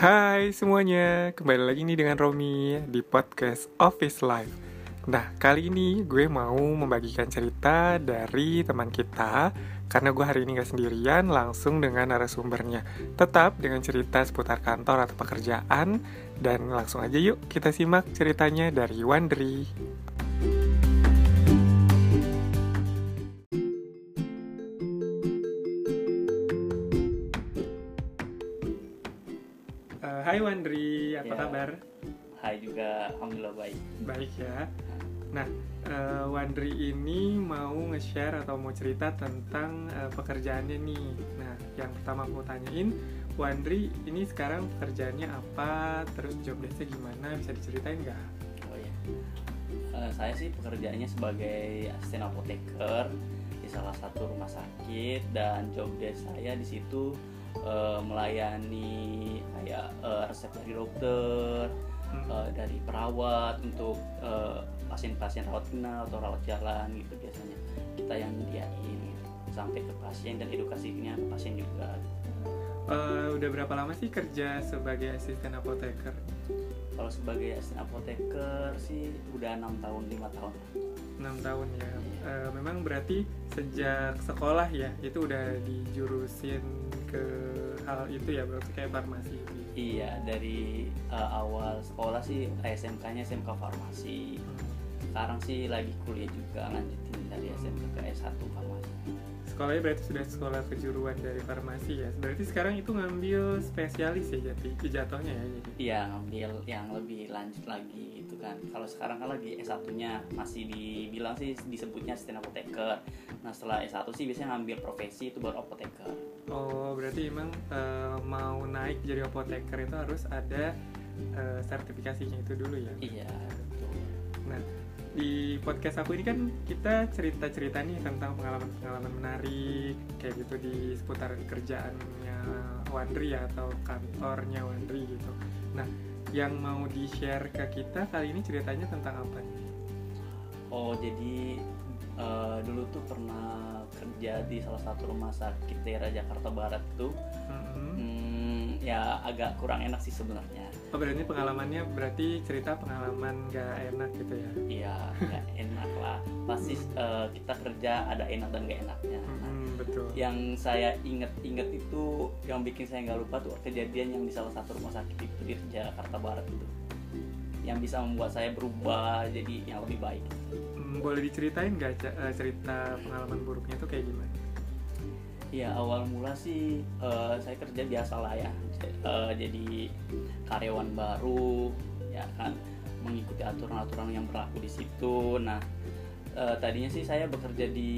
Hai semuanya, kembali lagi nih dengan Romi di podcast Office Life. Nah, kali ini gue mau membagikan cerita dari teman kita Karena gue hari ini gak sendirian, langsung dengan narasumbernya Tetap dengan cerita seputar kantor atau pekerjaan Dan langsung aja yuk kita simak ceritanya dari Wandri apa Ya. kabar? Hai juga, alhamdulillah baik. Baik ya. Nah, eh, Wandri ini mau nge-share atau mau cerita tentang eh, pekerjaannya nih. Nah, yang pertama aku mau tanyain, Wandri ini sekarang pekerjaannya apa? Terus job desk-nya gimana? Bisa diceritain nggak? Oh ya, Eh, saya sih pekerjaannya sebagai asisten apoteker di salah satu rumah sakit dan job desk saya di situ eh, melayani kayak eh, resep dari dokter, Hmm. eh, dari perawat untuk eh, pasien-pasien rawat inap atau rawat jalan gitu biasanya kita yang nyediain gitu. sampai ke pasien dan edukasinya ke pasien juga. Eh, udah berapa lama sih kerja sebagai asisten apoteker? Kalau sebagai asisten apoteker sih udah enam tahun lima tahun. 6 tahun ya. Eh, memang berarti sejak sekolah ya, itu udah dijurusin ke hal itu ya, berarti kayak farmasi. Iya, dari uh, awal sekolah sih SMK-nya SMK Farmasi. Hmm. Sekarang sih lagi kuliah juga lanjutin dari SMK ke S1 Farmasi. Sekolahnya berarti sudah sekolah kejuruan dari farmasi ya. Berarti sekarang itu ngambil spesialis ya jadi jatuhnya ya jadi. Iya, ngambil yang lebih lanjut lagi gitu kan. Kalau sekarang kan lagi S1-nya masih dibilang sih disebutnya asisten apoteker. Nah, setelah S1 sih biasanya ngambil profesi itu baru apoteker. Oh, berarti emang eh, mau naik jadi apoteker itu harus ada eh, sertifikasinya itu dulu ya. Iya, betul. Nah, di podcast aku ini kan kita cerita-cerita nih tentang pengalaman-pengalaman menarik kayak gitu di seputar kerjaannya Wandri ya, atau kantornya Wandri gitu. Nah, yang mau di-share ke kita kali ini ceritanya tentang apa? Oh, jadi eh, dulu tuh pernah kerja di salah satu rumah sakit daerah Jakarta Barat tuh Mm-mm. Hmm, ya agak kurang enak sih sebenarnya. Oh berarti pengalamannya berarti cerita pengalaman gak enak gitu ya? Iya, nggak enak lah. Pasti eh, kita kerja ada enak dan gak enaknya. Nah, Mm, betul. yang saya inget-inget itu yang bikin saya nggak lupa tuh kejadian yang di salah satu rumah sakit itu di Jakarta Barat itu yang bisa membuat saya berubah jadi yang lebih baik. Boleh diceritain gak Ca- eh, cerita pengalaman buruknya itu kayak gimana? Ya awal mula sih eh, saya kerja biasa lah ya, J- eh, jadi karyawan baru, ya kan mengikuti aturan-aturan yang berlaku di situ. Nah eh, tadinya sih saya bekerja di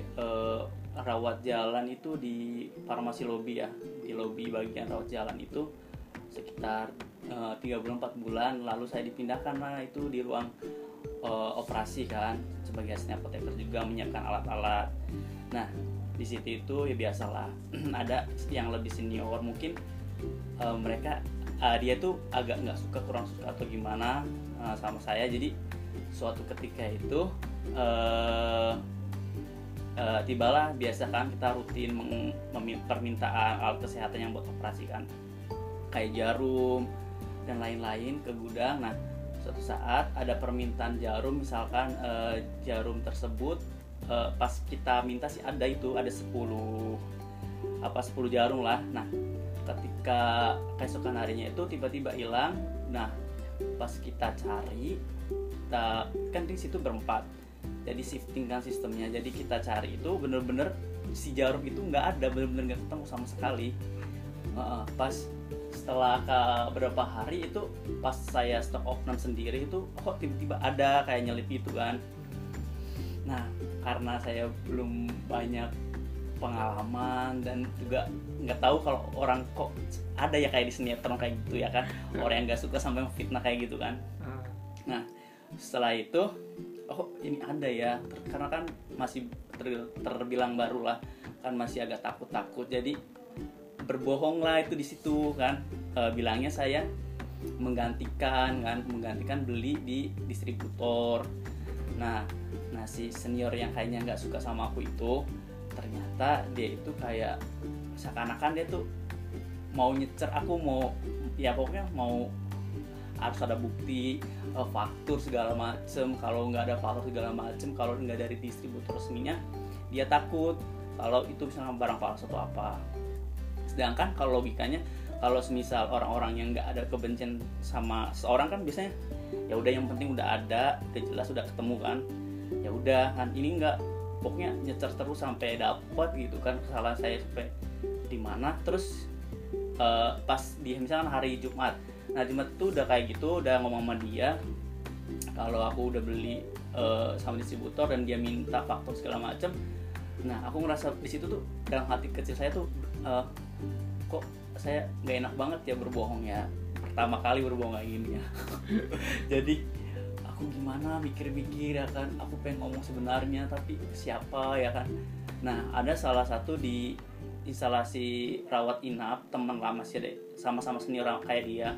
eh, rawat jalan itu di farmasi lobby ya, di lobby bagian rawat jalan itu sekitar tiga bulan empat bulan, lalu saya dipindahkan lah itu di ruang eh, operasi kan sebagai apoteker juga menyiapkan alat-alat. Nah di situ itu ya biasalah ada yang lebih senior mungkin eh, mereka eh, dia tuh agak nggak suka kurang suka atau gimana eh, sama saya. Jadi suatu ketika itu eh, eh, tibalah biasa kan kita rutin permintaan alat kesehatan yang buat operasi kan. Kayak jarum dan lain-lain ke gudang. Nah suatu saat ada permintaan jarum misalkan eh, jarum tersebut eh, pas kita minta sih ada itu ada 10 apa 10 jarum lah. Nah ketika keesokan harinya itu tiba-tiba hilang nah pas kita cari kita kan di situ berempat jadi shifting kan sistemnya. Jadi kita cari itu bener-bener si jarum itu nggak ada bener-bener nggak ketemu sama sekali. Heeh, pas setelah ke beberapa hari itu pas saya stok opnam sendiri itu kok tiba-tiba ada kayak nyelip itu kan. Nah karena saya belum banyak pengalaman dan juga nggak tahu kalau orang kok ada ya kayak di sinetron kayak gitu ya kan. Orang yang nggak suka sampai fitnah kayak gitu kan. Ah, Nah, setelah itu, oh ini ada ya, karena kan masih ter- terbilang baru lah, kan masih agak takut-takut. Jadi berbohong lah itu di situ kan, Eh, bilangnya saya menggantikan kan, menggantikan beli di distributor. Nah, nah si senior yang kayaknya nggak suka sama aku itu, ternyata dia itu kayak seakan-akan dia tuh mau nyecer aku mau ya pokoknya mau harus ada bukti uh, faktur segala macem. Kalau nggak ada faktur segala macem kalau nggak dari distributor resminya dia takut kalau itu misalnya barang palsu atau apa sedangkan kalau logikanya kalau semisal orang-orang yang nggak ada kebencian sama seorang kan biasanya ya udah yang penting udah ada udah jelas udah ketemu kan. Ya udah kan ini nggak pokoknya nyecer terus sampai dapat gitu kan kesalahan saya sampai di mana. Terus uh, pas di misalkan hari Jumat. Nah Jumat tuh udah kayak gitu udah ngomong sama dia. Kalau aku udah beli uh, sama distributor dan dia minta faktor segala macem. Nah aku ngerasa di situ tuh dalam hati kecil saya tuh uh, kok saya nggak enak banget ya berbohong ya. Pertama kali berbohong kayak gini ya. Jadi aku gimana mikir-mikir ya kan? Aku pengen ngomong sebenarnya tapi siapa ya kan? Nah ada salah satu di instalasi rawat inap teman lama sih deh sama-sama senior kayak dia.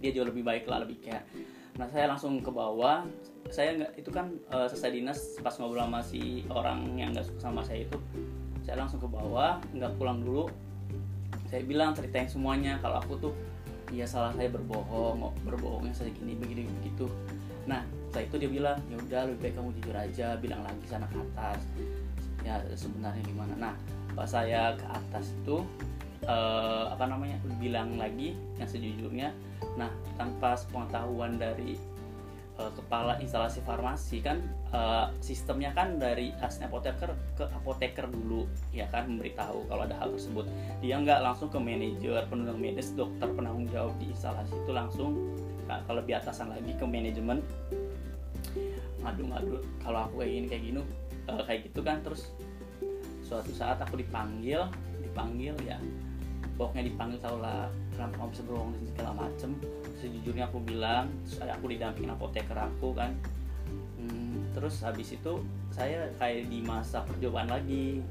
Dia jauh lebih baik lah lebih kayak nah saya langsung ke bawah. Saya nggak itu kan uh, selesai dinas pas ngobrol sama si orang yang nggak suka sama saya itu saya langsung ke bawah nggak pulang dulu saya bilang ceritain semuanya. Kalau aku tuh ya salah saya berbohong berbohongnya saya gini begini begitu. Nah setelah itu dia bilang ya udah lebih baik kamu jujur aja bilang lagi sana ke atas. Ya sebenarnya gimana? Nah pas saya ke atas itu uh, apa namanya bilang lagi yang sejujurnya. Nah tanpa pengetahuan dari uh, kepala instalasi farmasi kan uh, sistemnya kan dari asli apoteker ke apoteker dulu ya kan memberitahu kalau ada hal tersebut. Dia nggak langsung ke manajer penunjang medis dokter penanggung jawab di instalasi itu langsung nah, kalau lebih atasan lagi ke manajemen. Ngadu-ngadu kalau aku kayak gini kayak gini uh, kayak gitu kan terus suatu saat aku dipanggil dipanggil ya pokoknya dipanggil tau lah kenapa kamu bisa berbohong dan segala macem sejujurnya aku bilang saya aku didampingin apoteker aku kan. Hmm, terus habis itu saya kayak di masa percobaan lagi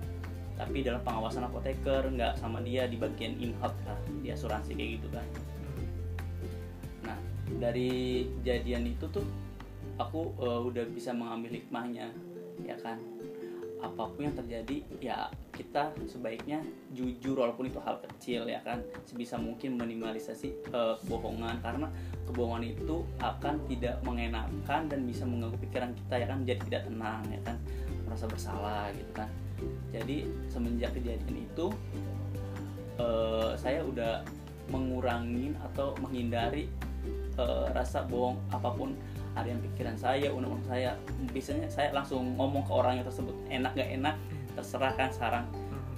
tapi dalam pengawasan apoteker nggak sama dia di bagian inhot lah di asuransi kayak gitu kan. Nah dari kejadian itu tuh aku uh, udah bisa mengambil hikmahnya ya kan apa pun yang terjadi ya kita sebaiknya jujur walaupun itu hal kecil ya kan? Sebisa mungkin minimalisasi uh, kebohongan. Karena kebohongan itu akan tidak mengenakan dan bisa mengganggu pikiran kita ya kan? Jadi tidak tenang ya kan? Merasa bersalah gitu kan? Jadi semenjak kejadian itu uh, saya udah mengurangi atau menghindari uh, rasa bohong apa pun yang pikiran saya undang-undang saya biasanya saya langsung ngomong ke orang yang tersebut enak gak enak terserah kan sekarang.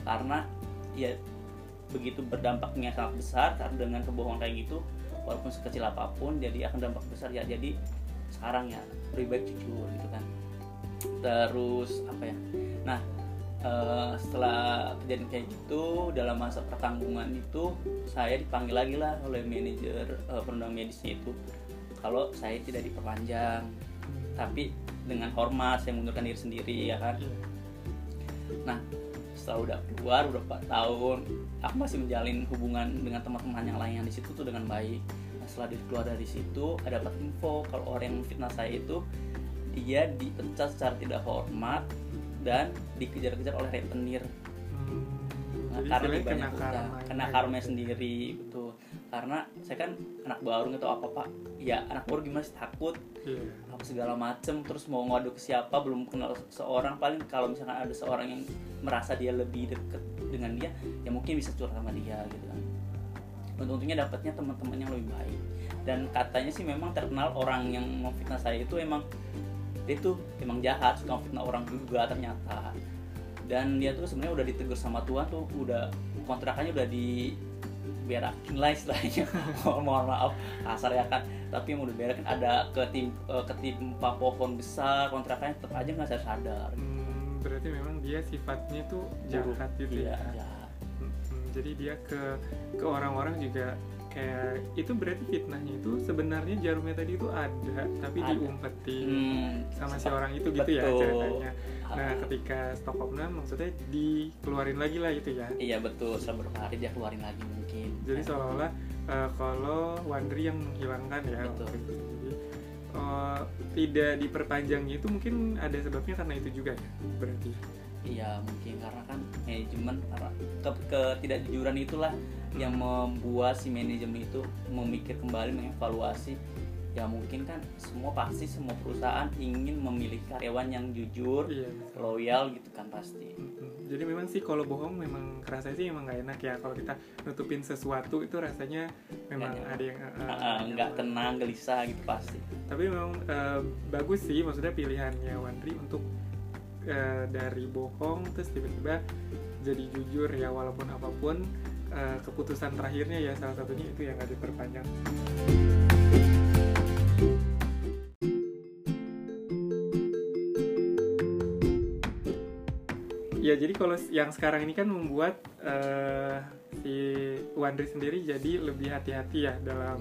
Karena ya begitu berdampaknya sangat besar karena dengan kebohongan kayak gitu walaupun sekecil apa pun jadi akan dampak besar. Ya jadi sekarang ya lebih baik jujur gitu kan. Terus apa ya? Nah uh, setelah kejadian kayak gitu dalam masa pertanggungan itu saya dipanggil lagi lah oleh manajer uh, penundang medisnya itu kalau saya tidak diperpanjang. Tapi dengan hormat saya mengundurkan diri sendiri ya kan? Nah setelah udah keluar udah 4 tahun aku masih menjalin hubungan dengan teman-teman yang lain yang di situ tuh dengan baik. Nah, setelah keluar dari situ ada dapat info kalau orang yang fitnah saya itu dia dipecat secara tidak hormat dan dikejar-kejar oleh rentenir. Nah, karena kena karma, kena karma sendiri betul karena saya kan anak baru tahu apa apa ya anak baru gimana sih? Takut. Yeah. apa segala macem terus mau ngadu ke siapa belum kenal seorang. Paling kalau misalkan ada seorang yang merasa dia lebih deket dengan dia ya mungkin bisa curhat sama dia gitu kan. Untungnya dapatnya teman-teman yang lebih baik. Dan katanya sih memang terkenal orang yang memfitnah saya itu emang dia tuh emang jahat suka fitnah orang juga ternyata. Dan dia tuh sebenarnya udah ditegur sama Tuhan tuh udah kontrakannya udah di berakin lah istilahnya mohon maaf kasar ya kan tapi yang udah berakin ada ketim uh, ketimpa pohon besar kontrakannya tetap aja nggak sadar. Sadar hmm, berarti memang dia sifatnya tuh jahat gitu iya, ya, ya. Hmm, jadi dia ke ke orang-orang juga kayak itu berarti fitnahnya itu sebenarnya jarumnya tadi itu ada tapi ada. diumpetin hmm, sama si orang itu gitu ya ceritanya. Nah ah. ketika stop opnam maksudnya dikeluarin lagi lah itu ya? Iya betul. Setelah beberapa hari dia keluarin lagi mungkin jadi nah. seolah-olah uh, kalau Wandri yang menghilangkan ya betul. Jadi, uh, tidak diperpanjangnya itu mungkin ada sebabnya karena itu juga ya berarti iya mungkin karena kan manajemen karena ke, ketidakjujuran itulah yang membuat si manajemen itu memikir kembali mengevaluasi ya mungkin kan semua pasti semua perusahaan ingin memiliki karyawan yang jujur Iya. loyal gitu kan pasti Mm-mm. Jadi memang sih kalau bohong memang rasanya sih emang nggak enak ya kalau kita nutupin sesuatu itu rasanya memang enak. ada yang Ah, eh, nggak tenang gelisah gitu pasti Tapi memang eh, bagus sih maksudnya pilihannya Wandri untuk eh, dari bohong terus tiba-tiba jadi jujur ya walaupun apa pun eh, keputusan terakhirnya ya salah satunya itu yang nggak diperpanjang. Ya jadi kalau yang sekarang ini kan membuat eh, si Wandri sendiri jadi lebih hati-hati ya dalam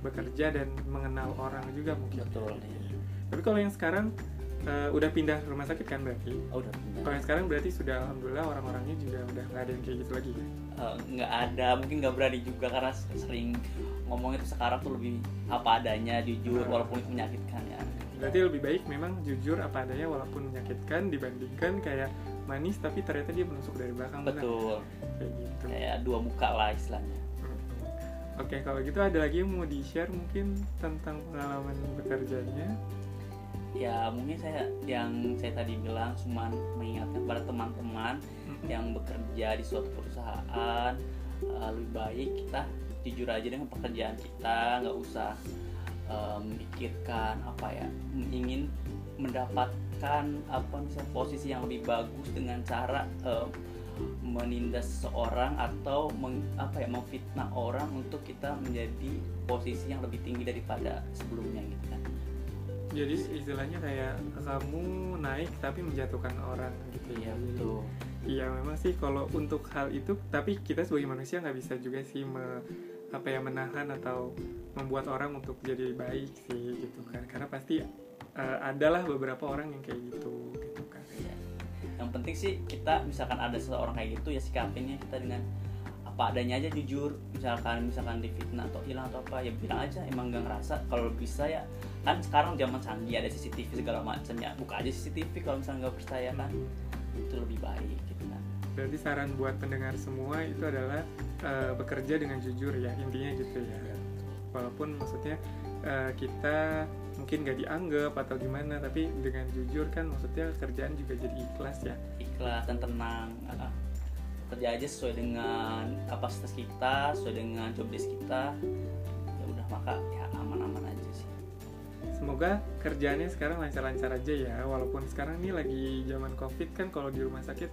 bekerja dan mengenal orang juga mungkin. betul Tapi kalau yang sekarang eh, udah pindah rumah sakit kan berarti? oh, udah pindah. Kalau yang sekarang berarti sudah alhamdulillah orang-orangnya juga udah nggak ada yang kayak gitu lagi. ya? Eh, nggak ada mungkin nggak berani juga karena sering ngomongnya tuh sekarang tuh lebih apa adanya jujur Nah. walaupun itu menyakitkan ya Berarti lebih baik memang jujur apa adanya walaupun menyakitkan dibandingkan kayak manis tapi ternyata dia menusuk dari belakang betul kayak gitu. kayak dua muka lah istilahnya Mm-mm. Oke kalau gitu ada lagi yang mau di share mungkin tentang pengalaman bekerjanya? ya mungkin saya yang saya tadi bilang cuma mengingatkan pada teman-teman Mm-mm. yang bekerja di suatu perusahaan eh, lebih baik kita jujur aja dengan pekerjaan kita nggak usah eh, memikirkan apa ya ingin mendapatkan apa misalnya posisi yang lebih bagus dengan cara eh, menindas seseorang atau meng- apa ya memfitnah orang untuk kita menjadi posisi yang lebih tinggi daripada sebelumnya gitu kan. Jadi istilahnya kayak kamu naik tapi menjatuhkan orang gitu iya ya. Jadi- betul. Iya memang sih kalau untuk hal itu tapi kita sebagai manusia nggak bisa juga sih me- apa ya menahan atau membuat orang untuk jadi baik sih gitu kan. Karena pasti eh, adalah beberapa orang yang kayak gitu gitu kan. Iya. yang penting sih kita misalkan ada seseorang kayak gitu ya sikapinnya kita dengan apa adanya aja jujur misalkan misalkan difitnah atau hilang atau apa ya bilang aja emang gak ngerasa kalau bisa ya kan sekarang zaman canggih ada CCTV segala macam ya buka aja CCTV kalau misalnya nggak percaya kan itu lebih baik gitu kan Berarti saran buat pendengar semua itu adalah eh, bekerja dengan jujur ya intinya gitu ya. Walaupun maksudnya eh, kita mungkin gak dianggap atau gimana tapi dengan jujur kan maksudnya kerjaan juga jadi ikhlas ya. ikhlas dan tenang Ah, kerja aja sesuai dengan kapasitas kita sesuai dengan job desk kita ya udah maka ya aman-aman aja sih Semoga kerjaannya sekarang lancar-lancar aja ya Walaupun sekarang ini lagi zaman covid kan kalau di rumah sakit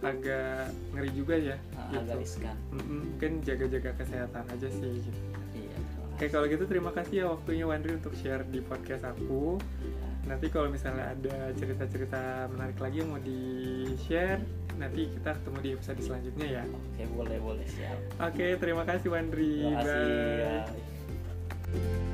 agak ngeri juga ya Ah, gitu. agak riskan Mungkin jaga-jaga kesehatan aja sih gitu. iya Oke kalau gitu terima kasih ya waktunya Wandri untuk share di podcast aku Nanti kalau misalnya ada cerita-cerita menarik lagi yang mau di-share Nanti kita ketemu di episode selanjutnya ya Oke boleh boleh siap. Oke terima kasih Wandri Terima kasih. Bye Bye.